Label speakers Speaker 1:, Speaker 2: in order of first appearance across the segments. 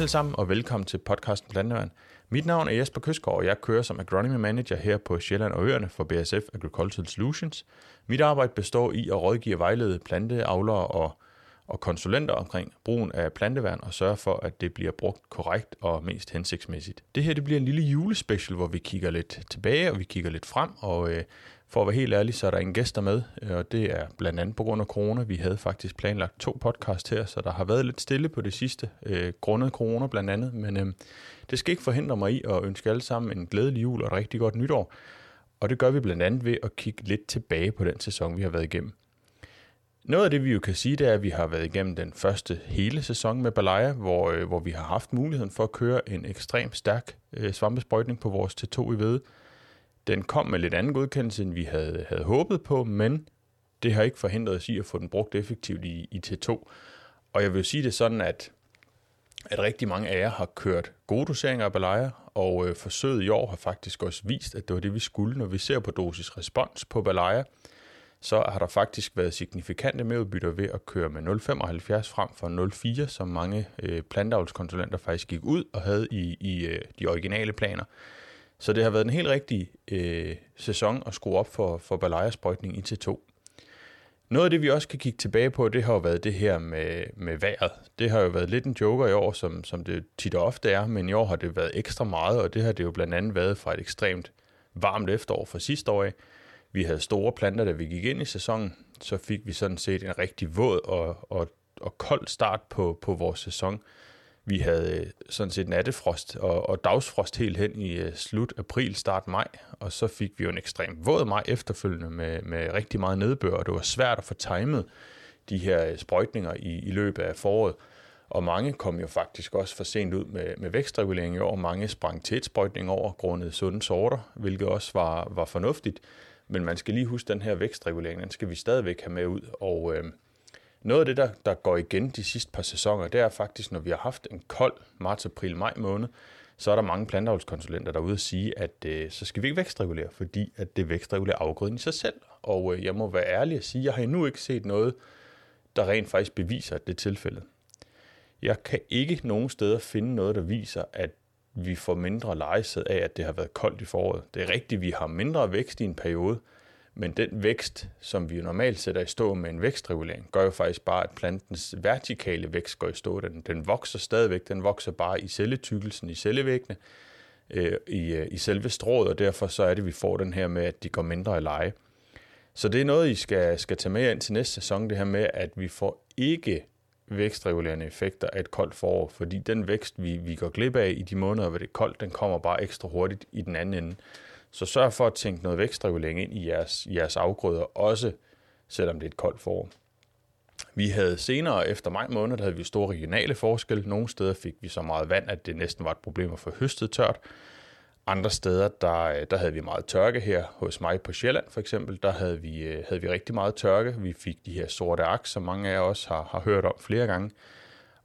Speaker 1: alle sammen, og velkommen til podcasten Plantevand. Mit navn er Jesper Køsgaard, og jeg kører som Agronomy Manager her på Sjælland og Øerne for BSF Agricultural Solutions. Mit arbejde består i at rådgive og vejlede planteavlere og, og konsulenter omkring brugen af plantevand og sørge for, at det bliver brugt korrekt og mest hensigtsmæssigt. Det her det bliver en lille julespecial, hvor vi kigger lidt tilbage og vi kigger lidt frem, og øh, for at være helt ærlig, så er der ingen gæster med, øh, og det er blandt andet på grund af corona. Vi havde faktisk planlagt to podcast her, så der har været lidt stille på det sidste, øh, grundet corona blandt andet, men øh, det skal ikke forhindre mig i at ønske alle sammen en glædelig jul og et rigtig godt nytår. Og det gør vi blandt andet ved at kigge lidt tilbage på den sæson, vi har været igennem. Noget af det, vi jo kan sige, det er, at vi har været igennem den første hele sæson med Balaya, hvor, øh, hvor vi har haft muligheden for at køre en ekstremt stærk øh, svampesprøjtning på vores T2 i Vede. Den kom med lidt anden godkendelse, end vi havde, havde håbet på, men det har ikke forhindret os i at få den brugt effektivt i, i T2. Og jeg vil sige det sådan, at, at rigtig mange af jer har kørt gode doseringer af Balaya, og øh, forsøget i år har faktisk også vist, at det var det, vi skulle. Når vi ser på dosis respons på Balaya, så har der faktisk været signifikante merudbytter ved at køre med 0,75 frem for 0,4, som mange øh, plantavlskonsulenter faktisk gik ud og havde i, i øh, de originale planer. Så det har været en helt rigtig øh, sæson at skrue op for, for Balaya-sprøjtning i T2. Noget af det, vi også kan kigge tilbage på, det har jo været det her med, med vejret. Det har jo været lidt en joker i år, som, som det tit og ofte er, men i år har det været ekstra meget, og det har det jo blandt andet været fra et ekstremt varmt efterår fra sidste år af. Vi havde store planter, da vi gik ind i sæsonen, så fik vi sådan set en rigtig våd og, og, og kold start på, på vores sæson. Vi havde øh, sådan set nattefrost og, og dagsfrost helt hen i øh, slut april, start maj, og så fik vi jo en ekstrem våd maj efterfølgende med, med rigtig meget nedbør, og det var svært at få timet de her øh, sprøjtninger i, i løbet af foråret. Og mange kom jo faktisk også for sent ud med, med vækstregulering i år. Mange sprang tætsprøjtning over grundet sunde sorter, hvilket også var, var fornuftigt. Men man skal lige huske, den her vækstregulering, den skal vi stadigvæk have med ud. Og øh, noget af det, der, der går igen de sidste par sæsoner, det er faktisk, når vi har haft en kold marts, april, maj måned, så er der mange planteavlskonsulenter derude og sige, at øh, så skal vi ikke vækstregulere, fordi at det vækstregulerer afgrøden i sig selv. Og øh, jeg må være ærlig at sige, at jeg har endnu ikke set noget, der rent faktisk beviser, at det er tilfældet. Jeg kan ikke nogen steder finde noget, der viser, at vi får mindre lejesæd af, at det har været koldt i foråret. Det er rigtigt, vi har mindre vækst i en periode, men den vækst, som vi jo normalt sætter i stå med en vækstregulering, gør jo faktisk bare, at plantens vertikale vækst går i stå. Den, den vokser stadigvæk, den vokser bare i celletykkelsen, i cellevæggene, øh, i, øh, i selve strået, og derfor så er det, vi får den her med, at de går mindre i leje. Så det er noget, I skal, skal tage med ind til næste sæson, det her med, at vi får ikke vækstregulerende effekter af et koldt forår, fordi den vækst, vi, vi går glip af i de måneder, hvor det er koldt, den kommer bare ekstra hurtigt i den anden ende. Så sørg for at tænke noget vækstregulering ind i jeres, jeres afgrøder, også selvom det er et koldt forår. Vi havde senere efter maj måned, der havde vi store regionale forskelle. Nogle steder fik vi så meget vand, at det næsten var et problem at få høstet tørt. Andre steder, der, øh, der havde vi meget tørke her. Hos mig på Sjælland for eksempel, der havde vi, øh, havde vi rigtig meget tørke. Vi fik de her sorte aks, som mange af os har, har hørt om flere gange.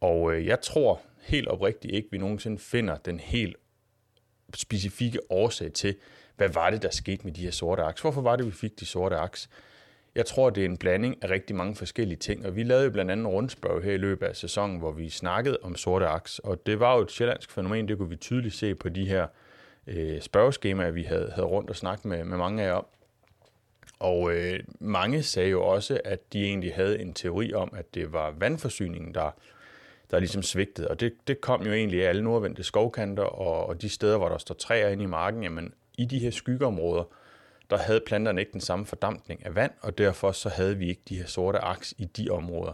Speaker 1: Og øh, jeg tror helt oprigtigt ikke, vi nogensinde finder den helt specifikke årsag til, hvad var det, der skete med de her sorte aks? Hvorfor var det, vi fik de sorte aks? Jeg tror, det er en blanding af rigtig mange forskellige ting, og vi lavede jo blandt andet en rundspørg her i løbet af sæsonen, hvor vi snakkede om sorte aks, og det var jo et sjællandsk fænomen, det kunne vi tydeligt se på de her øh, spørgeskemaer, vi havde, havde rundt og snakket med, med mange af jer om. Og øh, mange sagde jo også, at de egentlig havde en teori om, at det var vandforsyningen, der, der ligesom svigtede. Og det, det kom jo egentlig af alle nordvendte skovkanter og, og de steder, hvor der står træer inde i marken, jamen i de her skyggeområder, der havde planterne ikke den samme fordampning af vand, og derfor så havde vi ikke de her sorte aks i de områder.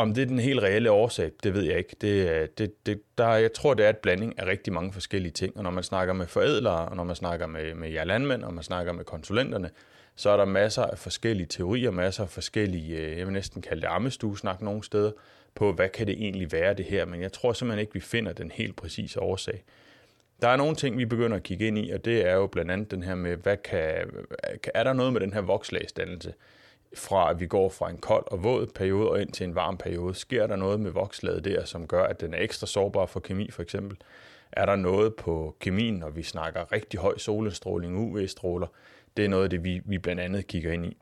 Speaker 1: Om det er den helt reelle årsag, det ved jeg ikke. Det, øh, det, det, der, jeg tror, det er et blanding af rigtig mange forskellige ting, og når man snakker med forædlere, og når man snakker med, med jer landmænd, og man snakker med konsulenterne, så er der masser af forskellige teorier, masser af forskellige, øh, jeg vil næsten kalde det ammestuesnak nogle steder, på hvad kan det egentlig være det her, men jeg tror simpelthen ikke, vi finder den helt præcise årsag. Der er nogle ting, vi begynder at kigge ind i, og det er jo blandt andet den her med, hvad kan, er der noget med den her vokslagsdannelse? Fra at vi går fra en kold og våd periode og ind til en varm periode, sker der noget med vokslaget der, som gør, at den er ekstra sårbar for kemi for eksempel? Er der noget på kemien, når vi snakker rigtig høj solstråling, UV-stråler? Det er noget af det, vi, vi blandt andet kigger ind i.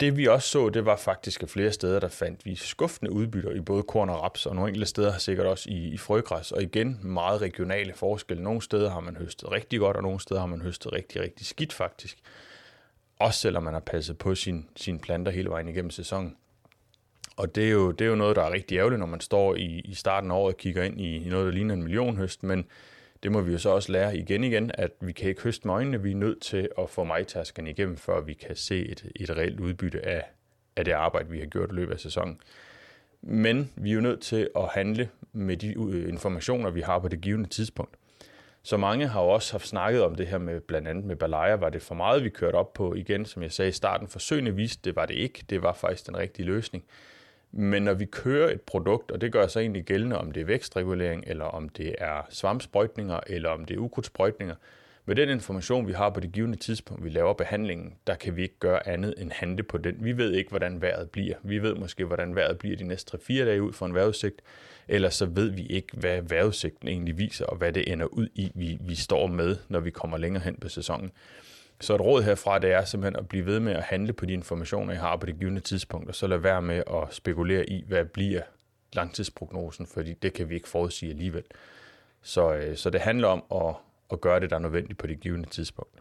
Speaker 1: Det vi også så, det var faktisk, at flere steder, der fandt vi skuffende udbytter i både korn og raps, og nogle enkelte steder har sikkert også i, i frøgræs, og igen meget regionale forskelle. Nogle steder har man høstet rigtig godt, og nogle steder har man høstet rigtig, rigtig skidt faktisk. Også selvom man har passet på sine sin planter hele vejen igennem sæsonen. Og det er, jo, det er jo noget, der er rigtig ærgerligt, når man står i, i starten af året og kigger ind i, i noget, der ligner en millionhøst, men det må vi jo så også lære igen igen, at vi kan ikke høste med øjnene, vi er nødt til at få majtasken igennem, før vi kan se et, et reelt udbytte af, af det arbejde, vi har gjort i løbet af sæsonen. Men vi er jo nødt til at handle med de øh, informationer, vi har på det givende tidspunkt. Så mange har jo også haft snakket om det her med blandt andet med Balaya. Var det for meget, vi kørte op på igen? Som jeg sagde i starten, forsøgene viste, det var det ikke. Det var faktisk den rigtige løsning. Men når vi kører et produkt, og det gør sig egentlig gældende, om det er vækstregulering, eller om det er svampsprøjtninger, eller om det er ukrudtsprøjtninger, med den information, vi har på det givende tidspunkt, vi laver behandlingen, der kan vi ikke gøre andet end handle på den. Vi ved ikke, hvordan vejret bliver. Vi ved måske, hvordan vejret bliver de næste 3-4 dage ud fra en vejrudsigt, eller så ved vi ikke, hvad vejrudsigten egentlig viser, og hvad det ender ud i, vi, vi står med, når vi kommer længere hen på sæsonen. Så et råd herfra, det er simpelthen at blive ved med at handle på de informationer, I har på det givende tidspunkt, og så lade være med at spekulere i, hvad bliver langtidsprognosen, fordi det kan vi ikke forudsige alligevel. Så, øh, så det handler om at, og gøre det, der er nødvendigt på det givende tidspunkt.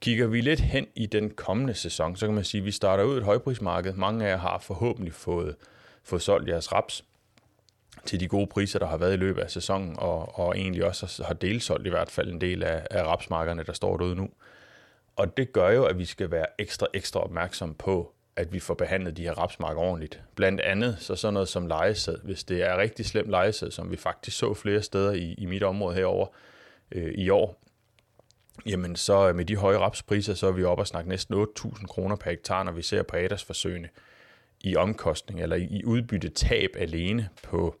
Speaker 1: Kigger vi lidt hen i den kommende sæson, så kan man sige, at vi starter ud et højprismarked. Mange af jer har forhåbentlig fået, fået solgt jeres raps til de gode priser, der har været i løbet af sæsonen, og, og egentlig også har delsolgt i hvert fald en del af, af rapsmarkerne, der står derude nu. Og det gør jo, at vi skal være ekstra, ekstra opmærksom på, at vi får behandlet de her rapsmarker ordentligt. Blandt andet så sådan noget som lejesæd. Hvis det er rigtig slemt lejesæd, som vi faktisk så flere steder i, i mit område herover øh, i år, jamen så øh, med de høje rapspriser, så er vi oppe og snakke næsten 8.000 kroner per hektar, når vi ser på ADAS-forsøgene i omkostning eller i udbytte tab alene på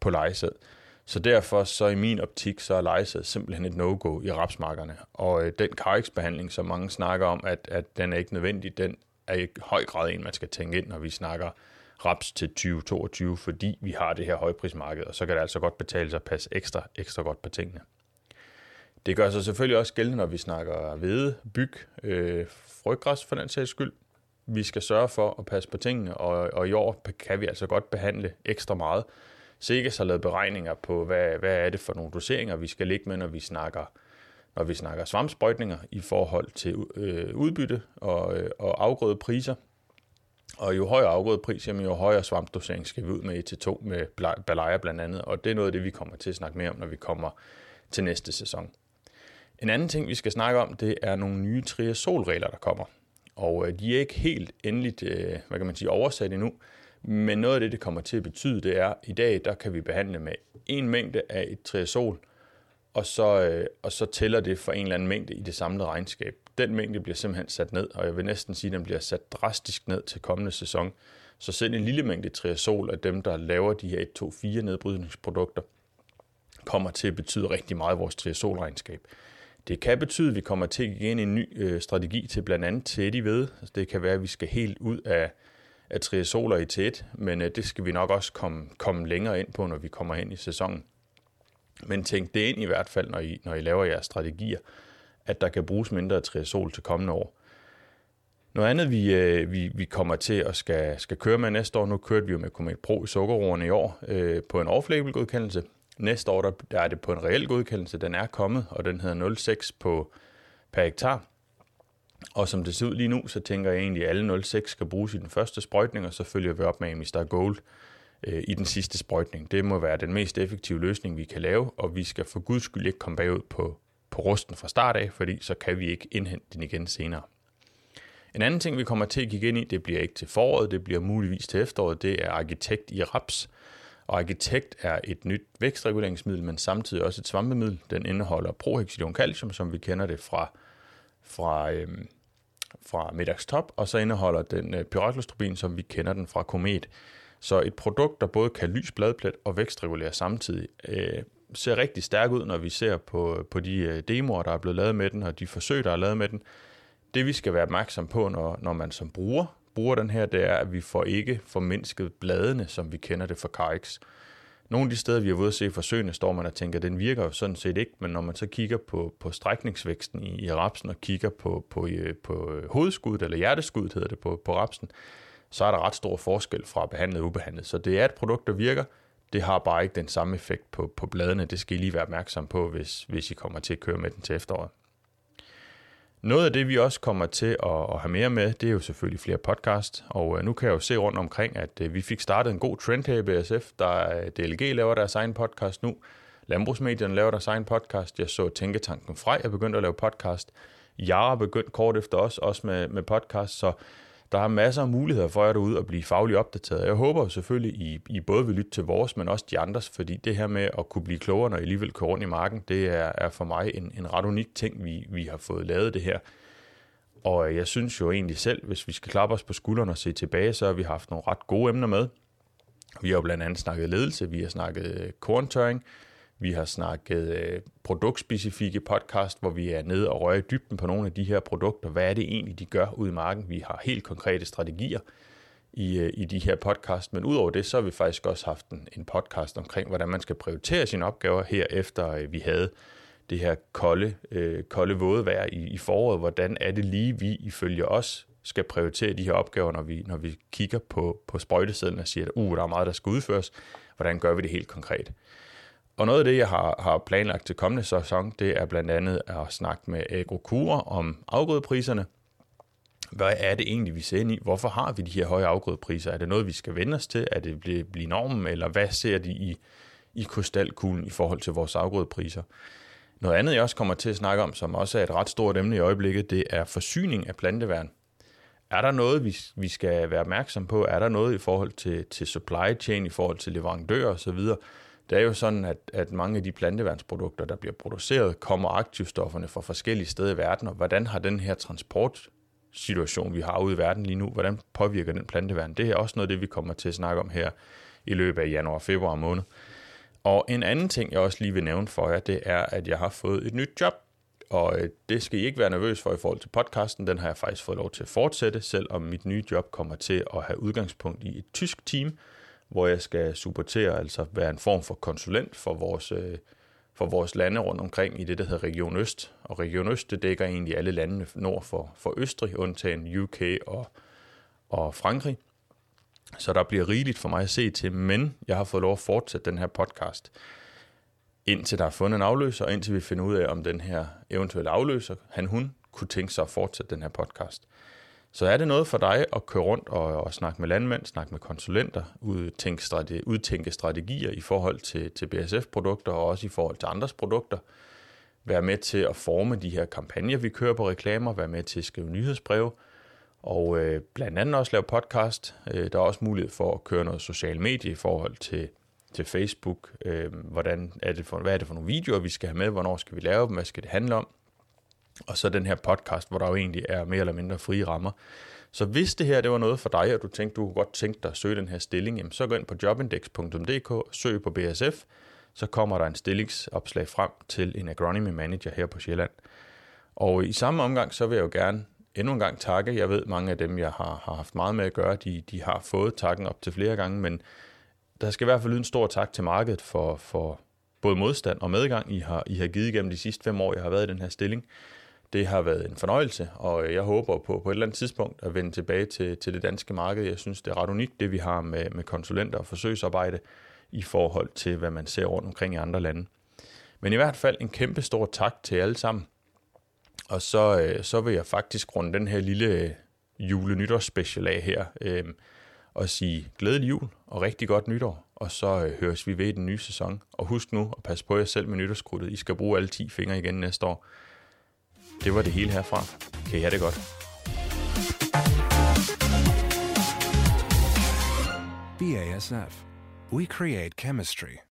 Speaker 1: på lejesæd. Så derfor så i min optik, så er lejesæd simpelthen et no-go i rapsmarkerne. Og øh, den karriksbehandling, som mange snakker om, at, at den er ikke nødvendig, den er i høj grad en, man skal tænke ind, når vi snakker raps til 2022, fordi vi har det her højprismarked, og så kan det altså godt betale sig at passe ekstra, ekstra godt på tingene. Det gør sig selvfølgelig også gældende, når vi snakker hvede, byg, øh, frøgræs for den sags skyld. Vi skal sørge for at passe på tingene, og, og i år kan vi altså godt behandle ekstra meget, Sikkes har lavet beregninger på, hvad, hvad er det for nogle doseringer, vi skal ligge med, når vi snakker, når vi snakker svampsprøjtninger i forhold til øh, udbytte og, øh, og afgrødepriser. Og jo højere afgrødepris, jamen jo højere svampdosering skal vi ud med 1-2 med balaya blandt andet. Og det er noget af det, vi kommer til at snakke mere om, når vi kommer til næste sæson. En anden ting, vi skal snakke om, det er nogle nye triazolregler, der kommer. Og øh, de er ikke helt endeligt, øh, hvad kan man sige, oversat endnu, men noget af det, det kommer til at betyde, det er, at i dag, der kan vi behandle med en mængde af et triazol, og så, øh, og så tæller det for en eller anden mængde i det samlede regnskab. Den mængde bliver simpelthen sat ned, og jeg vil næsten sige, at den bliver sat drastisk ned til kommende sæson. Så selv en lille mængde triazol af dem, der laver de her 1-2-4 nedbrydningsprodukter, kommer til at betyde rigtig meget i vores triazolregnskab. Det kan betyde, at vi kommer til at give en ny øh, strategi til blandt andet Teddy ved. Altså, det kan være, at vi skal helt ud af af triazoler i tæt, men øh, det skal vi nok også komme, komme længere ind på, når vi kommer hen i sæsonen. Men tænk det ind i hvert fald, når I, når I laver jeres strategier, at der kan bruges mindre triazol til kommende år. Noget andet, vi, øh, vi, vi kommer til at skal, skal køre med næste år, nu kørte vi jo med Comet Pro i sukkerroerne i år øh, på en off-label godkendelse. Næste år der, der er det på en reel godkendelse, den er kommet, og den hedder 0,6 på per hektar. Og som det ser ud lige nu, så tænker jeg egentlig, at alle 06 skal bruges i den første sprøjtning, og så følger vi op med Mr. Gold øh, i den sidste sprøjtning. Det må være den mest effektive løsning, vi kan lave, og vi skal for guds skyld ikke komme bagud på, på rusten fra start af, fordi så kan vi ikke indhente den igen senere. En anden ting, vi kommer til at kigge ind i, det bliver ikke til foråret, det bliver muligvis til efteråret, det er arkitekt i raps. Og arkitekt er et nyt vækstreguleringsmiddel, men samtidig også et svampemiddel. Den indeholder prohexidon calcium, som vi kender det fra fra, øhm, fra middagstop, og så indeholder den øh, pyroklostropin, som vi kender den fra Komet. Så et produkt, der både kan lys bladplet og vækstregulere samtidig, øh, ser rigtig stærk ud, når vi ser på, på de øh, demoer, der er blevet lavet med den, og de forsøg, der er lavet med den. Det vi skal være opmærksom på, når, når man som bruger bruger den her, det er, at vi får ikke formindsket bladene, som vi kender det fra Carix. nogle af de steder, vi har været at se forsøgene, står man og tænker, at den virker jo sådan set ikke, men når man så kigger på, på strækningsvæksten i, i rapsen og kigger på, på, øh, på øh, hovedskuddet, eller hjerteskuddet hedder det på, på rapsen, så er der ret stor forskel fra behandlet og ubehandlet. Så det er et produkt, der virker. Det har bare ikke den samme effekt på, på bladene. Det skal I lige være opmærksom på, hvis, hvis I kommer til at køre med den til efteråret. Noget af det, vi også kommer til at, have mere med, det er jo selvfølgelig flere podcast. Og øh, nu kan jeg jo se rundt omkring, at øh, vi fik startet en god trend her i BSF. Der øh, er DLG laver deres egen podcast nu. Landbrugsmedierne laver deres egen podcast. Jeg så Tænketanken Frej er begyndt at lave podcast. Jeg er begyndt kort efter os, også med, med podcast. Så der er masser af muligheder for jer derude at blive fagligt opdateret. Jeg håber selvfølgelig, I, I både vil lytte til vores, men også de andres, fordi det her med at kunne blive klogere, når I alligevel kører rundt i marken, det er, er for mig en, en ret unik ting, vi, vi har fået lavet det her. Og øh, jeg synes jo egentlig selv, hvis vi skal klappe os på skuldrene og se tilbage, så har vi haft nogle ret gode emner med. Vi har jo blandt andet snakket ledelse, vi har snakket øh, korntørring, vi har snakket øh, produktspecifikke podcast, hvor vi er nede og rører i dybden på nogle af de her produkter. Hvad er det egentlig, de gør ude i marken? Vi har helt konkrete strategier i, øh, i de her podcast. Men udover det, så har vi faktisk også haft en, en podcast omkring, hvordan man skal prioritere sine opgaver her efter øh, vi havde det her kolde, øh, kolde våde vejr i, i foråret. Hvordan er det lige, vi ifølge os skal prioritere de her opgaver, når vi, når vi kigger på, på sprøjtesedlen og siger, at uh, der er meget, der skal udføres. Hvordan gør vi det helt konkret? Og noget af det, jeg har, har planlagt til kommende sæson, det er blandt andet at snakke med Agrokura om afgrødepriserne. Hvad er det egentlig, vi ser ind i? Hvorfor har vi de her høje afgrødepriser? Er det noget, vi skal vende os til? Er det blive, blive normen? Eller hvad ser de i, i krystalkuglen i forhold til vores afgrødepriser? Noget andet, jeg også kommer til at snakke om, som også er et ret stort emne i øjeblikket, det er forsyning af planteværn. Er der noget, vi, vi skal være opmærksom på? Er der noget i forhold til, til supply chain, i forhold til leverandører osv., det er jo sådan, at, at mange af de planteværnsprodukter, der bliver produceret, kommer aktivstofferne fra forskellige steder i verden, og hvordan har den her transportsituation, vi har ude i verden lige nu, hvordan påvirker den planteværn? Det er også noget af det, vi kommer til at snakke om her i løbet af januar og februar måned. Og en anden ting, jeg også lige vil nævne for jer, det er, at jeg har fået et nyt job, og øh, det skal I ikke være nervøs for i forhold til podcasten. Den har jeg faktisk fået lov til at fortsætte, selvom mit nye job kommer til at have udgangspunkt i et tysk team, hvor jeg skal supportere, altså være en form for konsulent for vores, øh, for vores lande rundt omkring i det, der hedder Region Øst. Og Region Øst, det dækker egentlig alle landene nord for, for Østrig, undtagen UK og, og Frankrig. Så der bliver rigeligt for mig at se til, men jeg har fået lov at fortsætte den her podcast, indtil der er fundet en afløser, og indtil vi finder ud af, om den her eventuelle afløser, han hun, kunne tænke sig at fortsætte den her podcast. Så er det noget for dig at køre rundt og, og snakke med landmænd, snakke med konsulenter, udtænke, strategi, udtænke strategier i forhold til, til BSF-produkter og også i forhold til andres produkter. Være med til at forme de her kampagner, vi kører på reklamer, være med til at skrive nyhedsbreve, og øh, blandt andet også lave podcast. Øh, der er også mulighed for at køre noget social medie i forhold til, til Facebook. Øh, hvordan er det for, hvad er det for nogle videoer, vi skal have med? Hvornår skal vi lave dem? Hvad skal det handle om? Og så den her podcast, hvor der jo egentlig er mere eller mindre frie rammer. Så hvis det her det var noget for dig, og du tænkte, du kunne godt tænke dig at søge den her stilling, jamen så gå ind på jobindex.dk søg på BSF, så kommer der en stillingsopslag frem til en agronomy manager her på Sjælland. Og i samme omgang, så vil jeg jo gerne endnu en gang takke. Jeg ved, mange af dem, jeg har, har haft meget med at gøre, de, de har fået takken op til flere gange, men der skal i hvert fald lyde en stor tak til markedet for, for både modstand og medgang, I har, I har givet igennem de sidste fem år, jeg har været i den her stilling. Det har været en fornøjelse, og øh, jeg håber på på et eller andet tidspunkt at vende tilbage til, til det danske marked. Jeg synes, det er ret unikt, det vi har med, med konsulenter og forsøgsarbejde i forhold til, hvad man ser rundt omkring i andre lande. Men i hvert fald en kæmpe stor tak til alle sammen. Og så, øh, så vil jeg faktisk runde den her lille øh, jule-nytårsspecial af her øh, og sige glædelig jul og rigtig godt nytår. Og så øh, høres vi ved i den nye sæson. Og husk nu at passe på jer selv med nytårskrudtet. I skal bruge alle 10 fingre igen næste år. Det var det hele herfra. Kan I have det godt. BASF. We create chemistry.